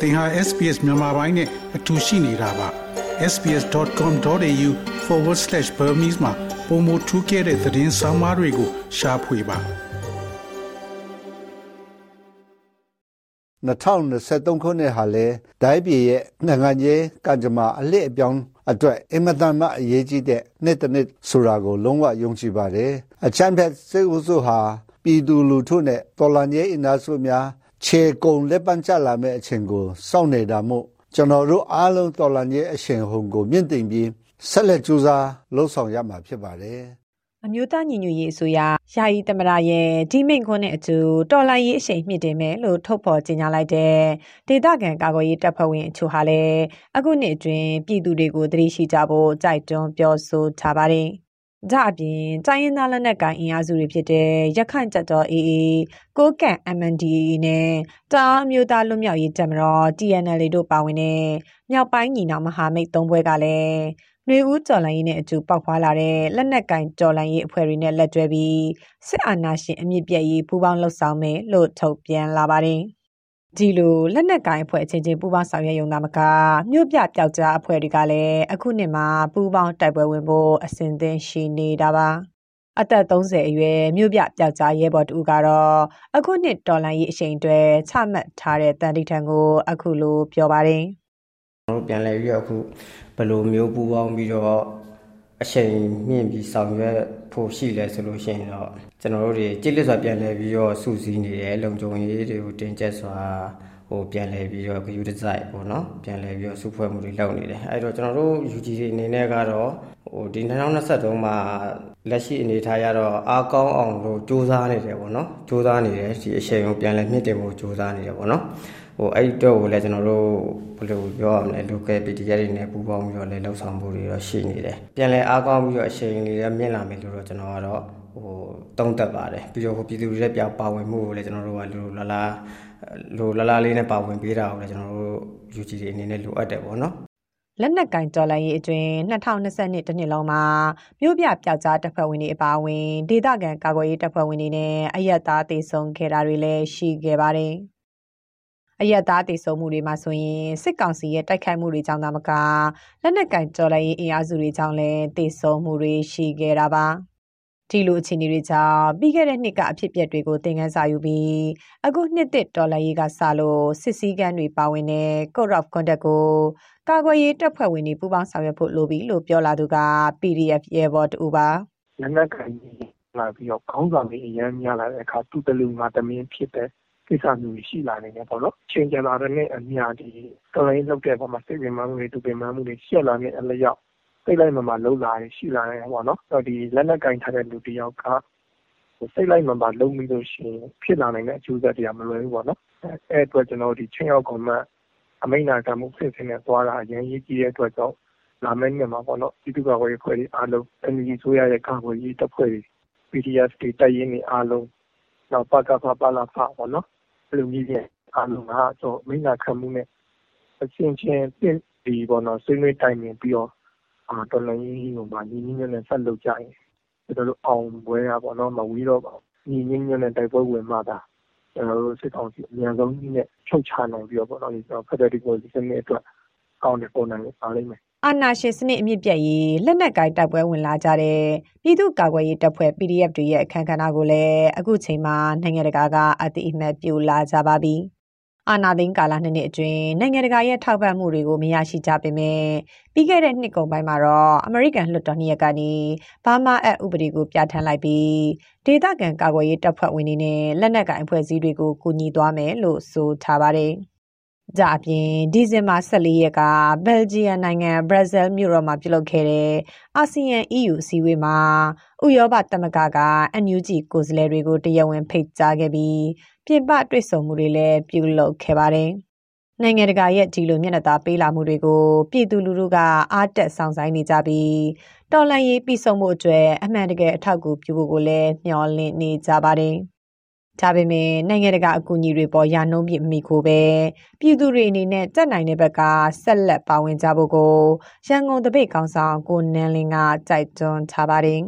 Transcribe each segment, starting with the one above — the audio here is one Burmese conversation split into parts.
သင်ဟာ SPS မြန်မာပိုင်းနဲ့အတူရှိနေတာပါ sbs.com.au/burmese မှာပုံမထူးခဲ့တဲ့သတင်းစာမားတွေကိုရှားဖွေပါ2023ခုနှစ်ဟာလေဒိုင်းပြည်ရဲ့နိုင်ငံရေးကံကြမ္မာအလစ်အပြောင်းအတွက်အင်မတန်မှအရေးကြီးတဲ့နှစ်တစ်နှစ်ဆိုတာကိုလုံးဝယုံကြည်ပါတယ်အချမ်းဖက်စေဥစုဟာပြည်သူလူထုနဲ့တော်လှန်ရေးအင်အားစုများ ခြေကုံလက်ပန်းချလာမဲ့အချိန်ကိုစောင့်နေတာမို့ကျွန်တော်တို့အားလုံးတော်လှန်ရေးအရှင်ဟုန်ကိုမြင့်တင်ပြီးဆက်လက်ကြိုးစားလှုပ်ဆောင်ရမှာဖြစ်ပါတယ်အမျိုးသားညီညွတ်ရေးအစိုးရယာယီသမရရဲ့ဒီမိန့်ခွန်းနဲ့အတူတော်လှန်ရေးအရှိန်မြင့်တင်မယ်လို့ထုတ်ဖော်ကြေညာလိုက်တဲ့ဒေသခံကာကွယ်ရေးတပ်ဖွဲ့ဝင်အချို့ဟာလည်းအခုနှစ်အတွင်းပြည်သူတွေကိုသတိရှိကြဖို့ကြိုက်တွန်းပြောဆိုထားပါတယ်။ ဒါအပြင်တိုင်းရင်းသားလက်နက်ကိုင်အင်အားစုတွေဖြစ်တဲ့ရခိုင်တပ်တော် AA ကိုကန့် MNDAA နဲ့တာအမျိုးသားလွတ်မြောက်ရေးတပ်မတော် TNL တို့ပါဝင်တဲ့မြောက်ပိုင်းညီနောင်မဟာမိတ်သုံးဘွဲကလည်းနှွေဦးတော်လှန်ရေးနဲ့အတူပေါက်ဖွာလာတဲ့လက်နက်ကင်တော်လှန်ရေးအဖွဲ့တွေနဲ့လက်တွဲပြီးစစ်အာဏာရှင်အမြင့်ပြည့်ရေးပူးပေါင်းလှုပ်ဆောင်မယ်လို့ထုတ်ပြန်လာပါတယ်။ ဒီလိုလက်နက်ကင်အဖွဲ့အချင်းချင်းပူးပေါင်းဆောင်ရွက်ရုံသာမကမြို့ပြပျောက်ကြားအဖွဲ့တွေကလည်းအခုနှစ်မှာပူးပေါင်းတိုက်ပွဲဝင်ဖို့အစဉ်သင့်ရှိနေတာပါ။အသက်30အရွယ်မြို့ပြပျောက်ကြားရဲဘော်တူကတော့အခုနှစ်တော်လန်ရေးအချိန်တွေချမှတ်ထားတဲ့တန်တိထံကိုအခုလိုပြောပါတယ်။ကျွန်တော်ပြန်လဲပြီးတော့အခုဘယ်လိုမျိုးပူပေါင်းပြီးတော့အချိန်မြင့်ပြီးဆောင်ရွက် ဖို့ရှိလဲဆိုလို့ရှိရင်တော့ကျွန်တော်တို့တွေကြိတ်လက်စွာပြန်လဲပြီးတော့စူးစီးနေတယ်လုံခြုံရေးတွေကိုတင်ကျက်စွာဟိုပြန်လဲပြီးတော့ဂယူဒီဇိုင်းပေါ့နော်ပြန်လဲပြီးတော့စုဖွဲ့မှုတွေလုပ်နေတယ်အဲ့တော့ကျွန်တော်တို့ UG တွေအနေနဲ့ကတော့ဟိုဒီ2023မှာလက်ရှိအနေထားရတော့အားကောင်းအောင်လို့စူးစမ်းနေတယ်ပေါ့နော်စူးစမ်းနေတယ်ဒီအချိန်ကိုပြန်လဲမြင့်တင်ဖို့စူးစမ်းနေတယ်ပေါ့နော် ဟိုအဲ့တော့ကိုလည်းကျွန်တော်တို့ဘယ်လိုပြောရမလဲ local PTR တွေနဲ့ပူးပေါင်းပြီးတော့လည်းလှုပ်ဆောင်မှုတွေတော့ရှိနေတယ်ပြန်လဲအားကောင်းပြီးတော့အချိန်လေးလည်းမြင့်လာမယ်လို့တော့ကျွန်တော်ကတော့ဟိုတုံးသက်ပါတယ်ပြီးတော့ဟိုပြည်သူတွေရဲ့ပြပါဝင်မှုကိုလည်းကျွန်တော်တို့ကလိုလာလာလိုလာလာလေးနဲ့ပါဝင်ပေးတာကိုလည်းကျွန်တော်တို့ UG တွေအနေနဲ့လိုအပ်တယ်ပေါ့နော်လက်နက်ကင်တော်လိုင်းရေးအတွင်း2022တနှစ်လုံးမှာမြို့ပြပျောက်ကြားတပ်ဖွဲ့ဝင်တွေအပါအဝင်ဒေသခံကာကွယ်ရေးတပ်ဖွဲ့ဝင်တွေနဲ့အရက်သားတေဆုံးခဲ့တာတွေလည်းရှိခဲ့ပါတယ်။ အရက်သားတည်ဆုံမှုတွေမှာဆိုရင်စစ်ကောင်စီရဲ့တိုက်ခိုက်မှုတွေကြောင့်သာမကလက်နက်ကင်ကြော်လိုက်ရေးအင်အားစုတွေကြောင့်လည်းတည်ဆုံမှုတွေရှိခဲ့တာပါဒီလိုအခြေအနေတွေကြောင့်ပြီးခဲ့တဲ့နှစ်ကအဖြစ်အပျက်တွေကိုသင်ခန်းစာယူပြီးအခုနှစ်သစ်ဒေါ်လာရေးကစလို့စစ်စည်းကမ်းတွေပါဝင်တဲ့ Code of Conduct ကိုကာကွယ်ရေးတပ်ဖွဲ့ဝင်တွေပူးပေါင်းဆောင်ရွက်ဖို့လိုပြီလို့ပြောလာသူက PDF ရဲဘော်တူပါလက်နက်ကင်လာပြီးတော့ခေါင်းဆောင်တွေအရန်များလာတဲ့အခါသူ့တလူငါတမင်းဖြစ်တဲ့ ကိစ္စမျိုးတွေရှိလာနိုင်တယ်ပေါ့နော်။အချိန်ကြာလာတာနဲ့အမျှဒီတော်လှန်ရေးလုပ်တဲ့အပေါ်မှာစိတ်ပင်ပန်းမှုတွေ၊သူပင်ပန်းမှုတွေရှိလာတဲ့အလျောက်စိတ်လိုက်မာန်ပါလုပ်လာတာတွေရှိလာနိုင်တယ်ပေါ့နော်။ဒီလက်နက်ကိုင်ထားတဲ့လူတယောက်ကစိတ်လိုက်မာန်ပါလုပ်မိလို့ရှိရင်ဖြစ်လာနိုင်တဲ့အကျိုးဆက်တွေကမလွယ်ဘူးပေါ့နော်။အဲဒီအတွက်ကျနော်တို့ခြိမ်းခြောက်ကောင်မအမိန့်နာခံမှုအဆင့်ဆင့်နဲ့သွားတာအရမ်းအရေးကြီးတဲ့အတွက်ကြောင့်လာမယ့်နှစ်မှာပေါ့နော်ပြည်သူ့ကာကွယ်ရေးအဖွဲ့တွေအားလုံး NUG အစိုးရရဲ့ကာကွယ်ရေးတပ်ဖွဲ့တွေ PDF တွေတပ်ရင်းတွေအားလုံးနောက်ပကဖ၊ပလဖပေါ့နော် အဲ့လိုမျိုးအားလုံးကတော့မိန့်တာခံမှုနဲ့အချင်းချင်းသင့်ပြီးပေါ့နော်ဆွေးနွေးတိုင်ပင်ပြီးတော့အာတော်လှန်ရေးကိုမှညီညီညွတ်ညွတ်နဲ့ဆက်လုပ်ကြရင်ကျွန်တော်တို့အောင်ပွဲရပေါ့နော်မဝေးတော့ပါဘူးညီညီညွတ်နဲ့တိုက်ပွဲဝင်မှသာကျွန်တော်တို့စစ်ကောင်စီအများဆုံးကြီးနဲ့ချုပ်ချနိုင်ပြီးတော့ပေါ့နော်ဒီကျွန်တော်ဖက်ဒရယ်ဒီမိုကရေစီစနစ်အတွက်ကောင်းတဲ့ပုံစံနဲ့ပါလိမ့်မယ် အာနာရှင်စနစ်အမြင့်ပြတ်ရေးလက်နက်ကိုင်တိုက်ပွဲဝင်လာကြတဲ့ပြည်သူ့ကာကွယ်ရေးတပ်ဖွဲ့ PDF တွေရဲ့အခမ်းကဏ္ဍကိုလည်းအခုချိန်မှာနိုင်ငံတကာကအတိအမှတ်ပြုလာကြပါပြီ။အာနာသိန်းကာလနှစ်နှစ်အတွင်းနိုင်ငံတကာရဲ့ထောက်ပံ့မှုတွေကိုမရရှိကြပေမဲ့ပြီးခဲ့တဲ့နှစ်ကုန်ပိုင်းမှာတော့အမေရိကန်လွှတ်တော်နှစ်ရက်ကနေဘာမာအက်ဥပဒေကိုပြဋ္ဌာန်းလိုက်ပြီးဒေသခံကာကွယ်ရေးတပ်ဖွဲ့ဝင်တွေနဲ့လက်နက်ကိုင်အဖွဲ့အစည်းတွေကိုကူညီသွားမယ်လို့ဆိုထားပါတယ်။ ဒါအပြင်ဒီဇင်ဘာ14ရက်ကဘယ်ဂျီယံနိုင်ငံဘရာဇီးမြို့တော်မှာပြုလုပ်ခဲ့တဲ့အာဆီယံ EU အစည်းအဝေးမှာဥရောပသမဂ္ဂက NUG ကိုယ်စားလှယ်တွေကိုတရားဝင်ဖိတ်ကြားခဲ့ပြီးပြင်ပတွေ့ဆုံမှုတွေလည်းပြုလုပ်ခဲ့ပါတယ်။နိုင်ငံတကာရဲ့ဒီလိုမျက်နှာသာပေးလာမှုတွေကိုပြည်သူလူထုကအားတက်ဆောင်ဆိုင်နေကြပြီးတော်လှန်ရေးပြည်ဆုံးမှုအတွက်အမှန်တကယ်အထောက်အကူပြုဖို့ကိုလည်းမျှော်လင့်နေကြပါတယ်။ ဒါပေမဲ့နိုင်ငံတကာအကူအညီတွေပေါ်ရာနှုန်းပြည့်မိခိုပဲပြည်သူတွေအနေနဲ့တက်နိုင်တဲ့ဘက်ကဆက်လက်ပါဝင်ကြဖို့ကိုရန်ကုန်တပိတ်ကောင်ဆောင်ကိုနန်းလင်းကကြိုက်တွန်းထားပါတယ်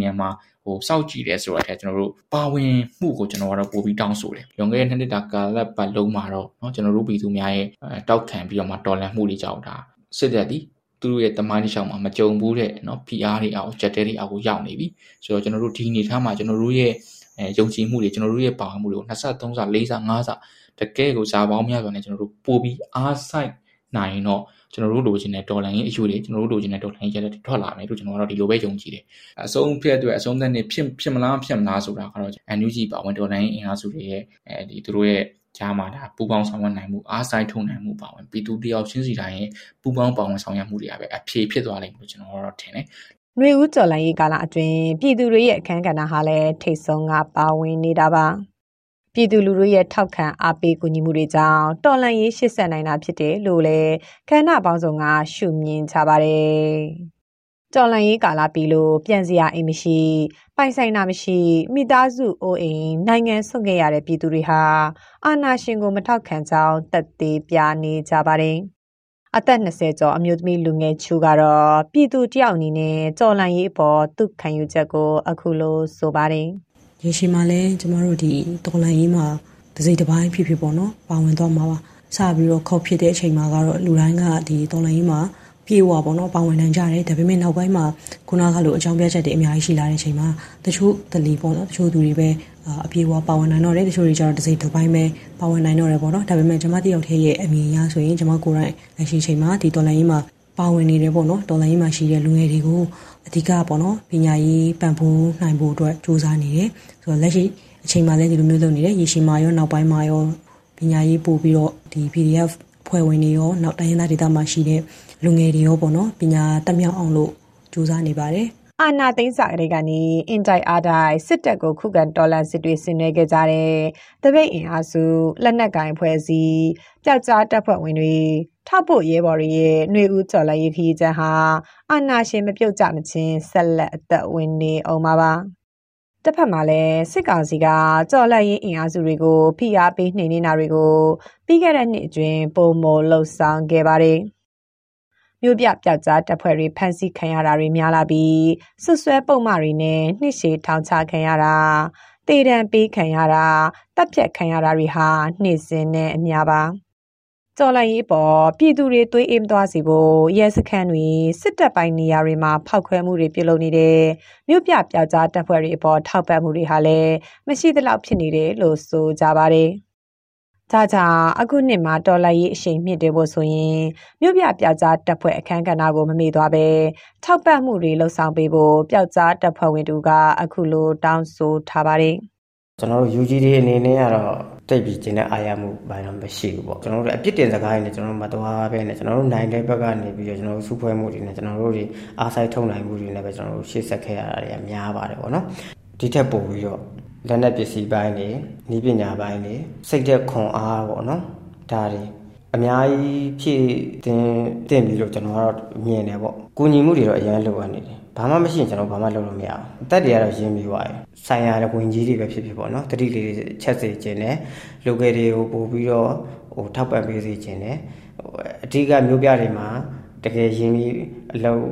မြန်မာဟ ဟိုစောက်ကြည့်တယ်ဆိုတော့အဲကျွန်တော်တို့ပါဝင်မှုကိုကျွန်တော်ကတော့ပို့ပြီးတောင်းဆိုတယ်။ရုံခဲ့တဲ့နှစ်နှစ်တာကာလပတ်လုံးမှာတော့เนาะကျွန်တော်တို့ပြည်သူများရဲ့တောက်ခံပြီးတော့မှတော်လန်မှုတွေကြောင့်ဒါစစ်တပ်ဒီသူတို့ရဲ့တမိုင်းတစ်လျှောက်မှာမကြုံဘူးတဲ့เนาะ PR တွေအောင်ချက်တဲတွေအောင်ရောက်နေပြီဆိုတော့ကျွန်တော်တို့ဒီအနေထားမှာကျွန်တော်တို့ရဲ့ အဲယုံကြည်မှုတွေကျွန်တော်တို့ရဲ့ပါဝင်မှုတွေကို23ဆ4ဆ5ဆတကယ်ကိုဇာပေါင်းများစွာနဲ့ကျွန်တော်တို့ပို့ပြီးအားဆိုင်နိုင်တော့ကျွန်တော်တို့လိုချင်တဲ့ဒေါ်လာရင်းအယူတွေကျွန်တော်တို့လိုချင်တဲ့ဒေါ်လာရင်းရက်တွေထွက်လာမယ်လို့ကျွန်တော်ကတော့ဒီလိုပဲယုံကြည်တယ်အဆုံးဖြစ်အတွက်အဆုံးသက်နေဖြစ်ဖြစ်မလားဖြစ်မလားဆိုတာကတော့ NUG ပါဝင်ဒေါ်လာရင်းအင်အားစုတွေရဲ့အဲဒီသူတို့ရဲ့ကြားမှာဒါပူပေါင်းဆောင်ရွက်နိုင်မှုအားဆိုင်ထုံနိုင်မှုပါဝင်ပြည်သူတယောက်ချင်းစီတိုင်းရဲ့ပူပေါင်းပါဝင်ဆောင်ရွက်မှုတွေကပဲအဖြေဖြစ်သွားလိမ့်မယ်လို့ကျွန်တော်ကတော့ထင်တယ်။ နှွေဦးကျော်လိုင်းရေးကာလအတွင်းပြည်သူတွေရဲ့အခမ်းကဏ္ဍဟာလည်းထိတ်ဆုံးကပါဝင်နေတာပါ။ပြည်သူလူထုရဲ့ထောက်ခံအားပေးကူညီမှုတွေကြောင့်တော်လှန်ရေးရှေ့ဆက်နိုင်တာဖြစ်တယ်လို့လည်းခန္ဓာပေါင်းစုံကရှုမြင်ကြပါတယ်။တော်လှန်ရေးကာလပြီးလို့ပြန်စရာအိမ်မရှိ ပိုင်ဆိုင်တာမရှိမိသားစုအိုးအိမ်နိုင်ငံဆွန့်ခဲ့ရတဲ့ပြည်သူတွေဟာအာဏာရှင်ကိုမထောက်ခံကြောင်းတက်သေးပြနေကြပါတယ်။ အသက်20ကျော်အမျိုးသမီးလူငယ်ချူကတော့ပြည်သူတယောက်အနေနဲ့တော်လှန်ရေးအပေါ်သူ့ခံယူချက်ကို အခုလိုဆိုပါတယ်။ရေရှည်မှာလည်းကျမတို့ဒီတော်လန်ရေးမှာတစိတစ်ပိုင်းဖြစ်ဖြစ်ပေါ့နော်ပါဝင်တော့မှာပါစပြီးတော့ခောက်ဖြစ်တဲ့အချိန်မှာကတော့လူတိုင်းကဒီတော်လန်ရေးမှာ ပြေဝပေါ့နော်ပါဝင်နိုင်ကြတယ်ဒါပေမဲ့နောက်ပိုင်းမှာခုနကလိုအကြောင်းပြချက်တွေအများကြီးရှိလာတဲ့အချိန်မှာတချို့တလီပေါ့နော်တချို့သူတွေပဲအပြေဝပါဝင်နိုင်တော့တယ်တချို့တွေကျတော့တစိတစ်ပိုင်းပဲပါဝင်နိုင်တော့တယ်ပေါ့နော်ဒါပေမဲ့ကျမတယောက်တည်းရဲ့အမြင်အရဆိုရင်ကျမကိုယ်တိုင်လက်ရှိချိန်မှာဒီတော်လန်ရေးမှာပါဝင်နေတယ်ပေါ့နော်တော်လိုင်းမှာရှိတဲ့လူငယ်တွေကိုအဓိကပေါ့နော်ပညာရေးပံ့ပိုးနိုင်ဖို့အတွက်စူးစမ်းနေတယ်ဆိုတော့လက်ရှိအချိန်မှလည်းဒီလိုမျိုးလုပ်နေတယ်ရေရှည်မှာရောနောက်ပိုင်းမှာရောပညာရေးပို့ပြီးတော့ဒီ PDF ဖွဲ့ဝင်တွေရောနောက်တိုင်းရင်းသားဒေသမှာရှိတဲ့လူငယ်တွေရောပေါ့နော်ပညာတက်မြောက်အောင်လို့စူးစမ်းနေပါတယ်အာနာသိန်းစာကလေးကနေအင်တိုက်အားတိုက်စစ်တပ်ကိုခုခံတော်လှန်စစ်တွေဆင်နွှဲခဲ့ကြတဲ့တပိတ်အင်အားစုလက်နက်ကင်ဖွဲ့စည်းပျောက်ကြားတပ်ဖွဲ့ဝင်တွေထောက်ဖို့ရဲဘော်တွေရဲ့ຫນွေဦးကျော်လက်ရေးခီးချမ်းဟာအာနာရှင်မပြုတ်ကြမချင်းဆက်လက်အသက်ဝင်နေအောင်ပါပါ တစ်ဖက်မှာလည်းစစ်ကောင်စီကကြော်လက်ရေးအင်အားစုတွေကိုဖိအားပေးနှိမ်နင်းတာတွေကိုပြီးခဲ့တဲ့နှစ်အတွင်းပုံမလှုပ်ဆောင်ခဲ့ပါတယ်မြို့ပြပျောက်ကြားတပ်ဖွဲ့တွေဖမ်းဆီးခံရတာတွေများလာပြီးဆွဆွဲပုံမှန်တွေနဲ့နှစ်ရှည်ထောင်ချခံရတာတေတံပေးခံရတာတပ်ဖြတ်ခံရတာတွေဟာနှိမ့်စင်နဲ့အများပါ တော်လိုင်းရေးပေါ်ပြည်သူတွေသွေးအေးမသွားစေဖို့ရဲစခန်းတွေစစ်တပ်ပိုင်းနေရာတွေမှာဖောက်ခွဲမှုတွေပြုလုပ်နေတဲ့မြို့ပြပျောက်ကြားတပ်ဖွဲ့တွေအပေါ်ထောက်ပံ့မှုတွေဟာလည်းမရှိသလောက်ဖြစ်နေတယ်လို့ဆိုကြပါတယ်။ဒါကြောင့်အခုနှစ်မှာတော်လိုင်းရေးအရှိန်မြင့်တယ်ဖို့ဆိုရင်မြို့ပြပျောက်ကြားတပ်ဖွဲ့အခမ်းကဏ္ဍကိုမမေ့သွားပဲထောက်ပံ့မှုတွေလှုပ်ဆောင်ပေးဖို့ပျောက်ကြားတပ်ဖွဲ့ဝင်တို့ကအခုလိုတောင်းဆိုထားပါတယ်။ကျွန်တော်တို့ UGD အနေနဲ့ကတော့ တိတ်ပြီးကျင်တဲ့အာရမှုဘာမှမရှိဘူးပေါ့ကျွန်တော်တို့အပြစ်တင်စကားတွေနဲ့ကျွန်တော်တို့မတော်ပဲနဲ့ကျွန်တော်တို့နိုင်တဲ့ဘက်ကနေပြီးတော့ကျွန်တော်တို့စုဖွဲ့မှုတွေနဲ့ကျွန်တော်တို့တွေအားဆိုင်ထုံနိုင်မှုတွေနဲ့ပဲကျွန်တော်တို့ရှေ့ဆက်ခဲ့ရတာတွေကများပါတယ်ပေါ့နော်ဒီထက်ပိုပြီးတော့လက်နက်ပစ္စည်းပိုင်းတွေဤပညာပိုင်းတွေစိတ်သက်ခွန်အားပေါ့နော်ဒါတွေအများကြီးဖြည့်တင်တင်ပြီးတော့ကျွန်တော်ကတော့မြင်တယ်ပေါ့။ကူညီမှုတွေတော့အရင်လိုအပ်နေတယ်။ ဘာမှမရှိရင်ကျွန်တော်ဘာမှလုပ်လို့မရဘူး။အသက်တွေကတော့ရင်းပြီးသွားတယ်။ဆိုင်ရာတဲ့ဝင်ကြီးတွေပဲဖြစ်ဖြစ်ပေါ့နော်။တတိလေးချက်စေခြင်းနဲ့လူငယ်တွေကိုပို့ပြီးတော့ဟိုထောက်ပံ့ပေးစေခြင်းနဲ့ဟိုအဓိကမျိုးပြတွေမှာတကယ်ရင်းပြီးအလုပ်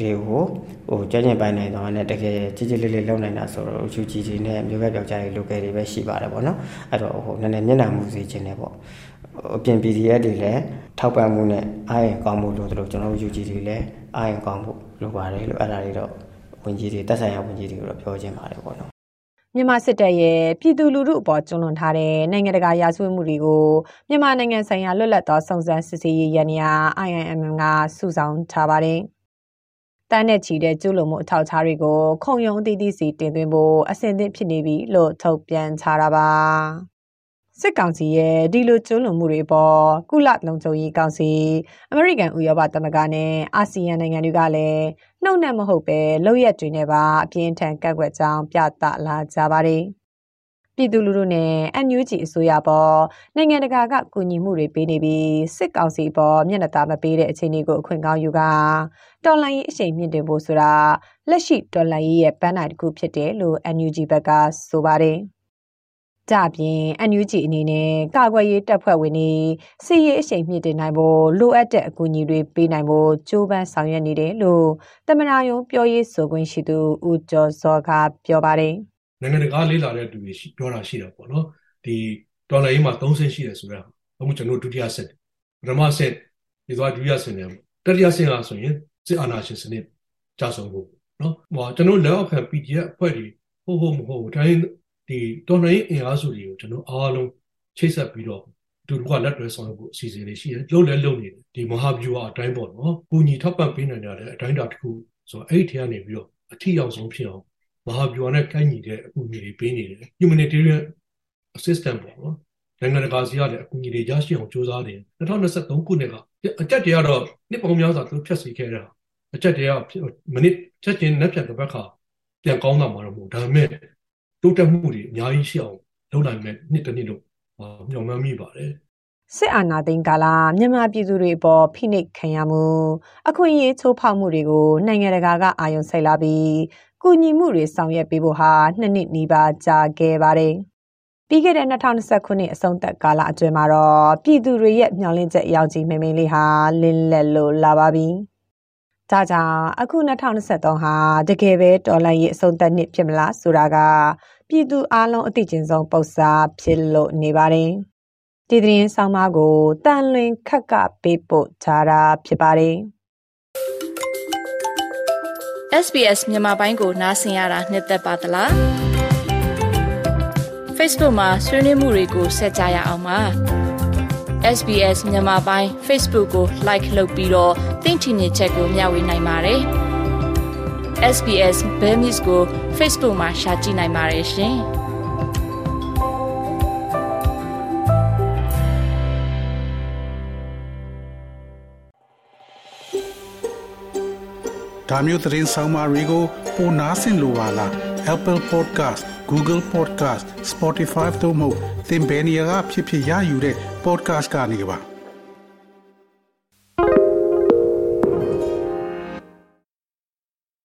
တွေကိုဟိုကြမ်းကြင်ပိုင်းနိုင်တော့နဲ့တကယ်ကြီးကြီးလေးလေးလုပ်နိုင်တာဆိုတော့ချူကြီးကြီးနဲ့မျိုးပြပြောက်ကြရေးလူငယ်တွေပဲရှိပါတယ်ပေါ့နော်။အဲ့တော့ဟိုနည်းနည်းမျက်နှာမူစေခြင်းနဲ့ပေါ့။အပြင် PDF တွေလည်းထောက်ပံ့မှုနဲ့အားရင်ကောင်းမှုလို့တို့ကျွန်တော်တို့ UG တွေလည်းအားရင်ကောင်းဖို့ လိုပါတယ်လို့အဲ့ဒါတွေတော့ဝင်ကြီးတွေတက်ဆိုင်ရာဝင်ကြီးတွေကိုတော့ပြောချင်ပါတယ်ပေါ့နော်မြန်မာစစ်တပ်ရဲ့ပြည်သူလူထုအပေါ်ကျွလွန်ထားတဲ့နိုင်ငံတကာရာဇဝတ်မှုတွေကိုမြန်မာနိုင်ငံဆိုင်ရာလွတ်လပ်သောစုံစမ်းစစ်ဆေးရေးရန်ရာ IIMM ကစုဆောင်ထားပါတယ်။တန်းနဲ့ချီတဲ့ကျူးလွန်မှုအထောက်အထားတွေကိုခုံရုံအသီးသီးစီတင်သွင်းဖို့အဆင်သင့်ဖြစ်နေပြီလို့ထုတ်ပြန်ထားတာပါ။ စစ်ကောင်စီရဲ့ဒီလိုကျူးလွန်မှုတွေပေါ်ကုလလုံခြုံရေးကောင်စီအမေရိကန်ဥရောပသမဂ္ဂနဲ့အာဆီယံနိုင်ငံတွေကလည်းနှုတ်နဲ့မဟုတ်ပဲလောက်ရက်တွေနဲ့ပါအပြင်းထန်ကန့်ကွက်ကြောင်းပြသလာကြပါတယ်။ပြည်သူလူထုနဲ့ NUG အစိုးရပေါ်နိုင်ငံတကာကကူညီမှုတွေပေးနေပြီးစစ်ကောင်စီပေါ်မျက်နှာသာမပေးတဲ့အခြေအနေကိုအခွင့်ကောင်းယူကတော်လှန်ရေးအရှိန်မြင့်တင်ဖို့ဆိုတာလက်ရှိတော်လှန်ရေးရဲ့ပန်းနိုင်တစ်ခုဖြစ်တယ်လို့ NUG ဘက်ကဆိုပါတယ်။ ကြပြင် NUG အနေနဲ့ကာကွယ်ရေးတပ်ဖွဲ့ဝင်တွေစီရေးအရှိန်မြင့်တင်နိုင်ဖို့လိုအပ်တဲ့အကူအညီတွေပေးနိုင်ဖို့ကြိုးပမ်းဆောင်ရွက်နေတယ်လို့တမနာယုံပြောရေးဆိုခွင့်ရှိသူဦးကျော်စောကပြောပါတယ်။နိုင်ငံတကာလေးလာတဲ့သူတွေပြောတာရှိတာပေါ့နော်။ဒီဒေါ်လာရေးမှာ3ဆင့်ရှိတယ်ဆိုတော့အခုကျွန်တော်ဒုတိယဆင့်ပထမဆင့်ဒီသွားဒုတိယဆင့်နဲ့တတိယဆင့်ကဆိုရင်စစ်အာဏာရှင်စနစ်ကြဆုံးဖို့နော်။ဟောကျွန်တော်လက်အောက်ခံ PDF အဖွဲ့တွေဟုတ်ဟုတ်မဟုတ်တိုင်း ဒီတော်လှန်ရေးအင်အားစုတွေကိုကျွန်တော်အားလုံးချိတ်ဆက်ပြီးတော့သူတို့ကလက်တွဲဆောင်ရွက်ဖို့အစီအစဉ်တွေရှိတယ်လုံးလဲလုံးနေတယ်ဒီမဟာဗျူဟာအတိုင်းပေါ့နော်။ကိုညီထောက်ပံ့ပေးနိုင်တဲ့အတိုင်းတာတစ်ခုဆိုတော့အဲ့ဒီထဲကနေပြီးတော့အထီရောက်ဆုံးဖြစ်အောင်မဟာဗျူဟာနဲ့ကိုက်ညီတဲ့အကူအညီတွေပေးနေတယ် humanitarian assistant ပေါ့နော်နိုင်ငံတကာစီကလည်းအကူအညီတွေရရှိအောင်စ조사နေ2023ခုနှစ်ကအကြက်တွေကတော့နှစ်ပေါင်းများစွာသူဖြတ်စီခဲ့တာအကြက်တွေကမနစ်ချက်ချင်းနဲ့ပြန်တစ်ပတ်ခါပြန်ကောင်းတာမှာတော့မဟုတ်ဒါပေမဲ့ တိုးတက်မှုတွေအများကြီးရှိအောင်လုပ်နိုင်မဲ့နှစ်တစ်နှစ်လို့မျှော်မှန်းမိပါတယ်စစ်အာဏာသိမ်းကာလမြန်မာပြည်သူတွေအပေါ်ဖိနှိပ်ခံရမှုအခွင့်အရေးချိုးဖောက်မှုတွေကိုနိုင်ငံတကာကအာရုံစိုက်လာပြီးကူညီမှုတွေဆောင်ရွက်ပေးဖို့ဟာနှစ်နှစ်နီးပါးကြာခဲ့ပါတယ်။ပြီးခဲ့တဲ့2020ခုနှစ်အဆုံးသက်ကာလအတွင်းမှာတော့ပြည်သူတွေရဲ့မျှော်လင့်ချက်အရောက်ကြီးမိမိလေးဟာလင်းလက်လို့လာပါပြီ။ ဒါကြောင့်အခု2023ဟာတကယ်ပဲတော်လှန်ရေးအဆုံးသက်နှစ်ဖြစ်မလားဆိုတာကပြည်သူအလုံးအသိချင်းဆုံးပုံစံဖြစ်လို့နေပါတယ်။ဒီသတင်းဆောင်မကိုတန်လွင်ခက်ကပေးပို့ထားတာဖြစ်ပါတယ်။ SBS မြန်မာပိုင်းကိုနားဆင်ရတာနှစ်သက်ပါတလား Facebook မှာဆွေးနွေးမှုတွေကိုဆက်ကြရအောင်ပါ SBS မြန်မာပိုင်း Facebook ကို Like လုပ်ပြီးတော့ သင်ချင်တဲ့ချက်ကိုမျှဝေနိုင်ပါတယ် SBS Bemis ကို Facebook မှာ Share ကြည့်နိုင်ပါတယ်ရှင်ဒါမျိုးသတင်းဆောင်မတွေကိုပိုနားဆင်လိုပါလား Apple Podcast Google Podcast Spotify တို့မှာသင်ပင်ရာဖြစ်ဖြစ်ရယူတဲ့ podcast ကနေပါ